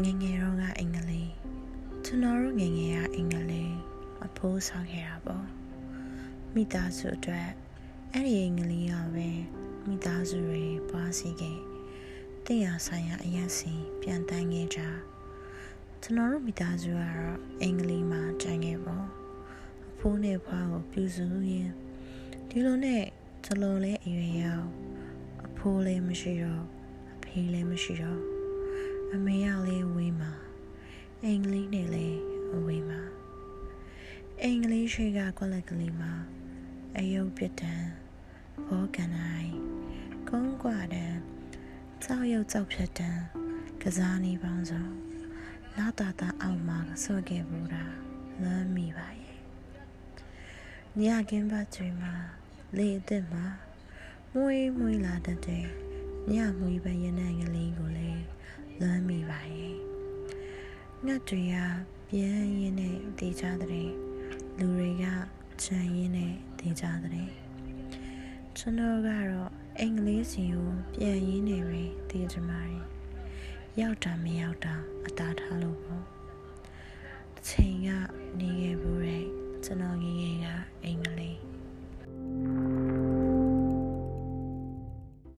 ငယ်ငယ်တော့ကအင်္ဂလိပ်ကျွန်တော်တို့ငယ်ငယ်ကအင်္ဂလိပ်အဖိုးဆောင်ခဲ့တာပေါ့မိသားစုအတွက်အဲ့ဒီအင်္ဂလိပ်ကပဲမိသားစုတွေပွားစီခဲ့တင်ရဆိုင်ရာအရက်စီပြန်တန်းခဲ့ကြကျွန်တော်တို့မိသားစုကတော့အင်္ဂလိပ်မှာတန်းခဲ့ပေါ့အဖိုးနဲ့ဖွားကိုပြုစုရင်းဒီလိုနဲ့ကျွန်တော်လည်းအရွယ်ရောက်အဖိုးလည်းမရှိတော့အဖေလည်းမရှိတော့ အမေကလည်းဝေးမှာအင်္ဂလိပ်နဲ့လည်းအဝေးမှာအင်္ဂလိပ်ရှိကကွက်လက်ကလေးမှာအယုတ်ပြတံဘောကန်နိုင်ကုန်းကွာတံကြောက်ရွံ့ကြောက်ဖြတ်တံကစားနေပေါင်းစုံလာတာတာအောက်မှာဆော့ခဲ့ဘူးတာလမ်းမိပါရဲ့ညကင်းပါကျွေးမှာလေအစ်စ်မှာမွေးမွေးလာတတ်တဲ့ညမွေးပရနံကလေးကိုလည်း လမ်းမိပါရဲ့ငှက်တွေကပြန်ရင်းနဲ့တေးကြတဲ့လူတွေကချမ်းရင်းနဲ့တေးကြတဲ့ကျွန်တော်ကတော့အင်္ဂလိပ်စီကိုပြန်ရင်းနေပဲတေးကြမှာရောက်တာမရောက်တာအတားထားလို့ပေါ့ချိန်ကနေခဲ့ဘူးတဲ့ကျွန်တော်ငယ်ငယ်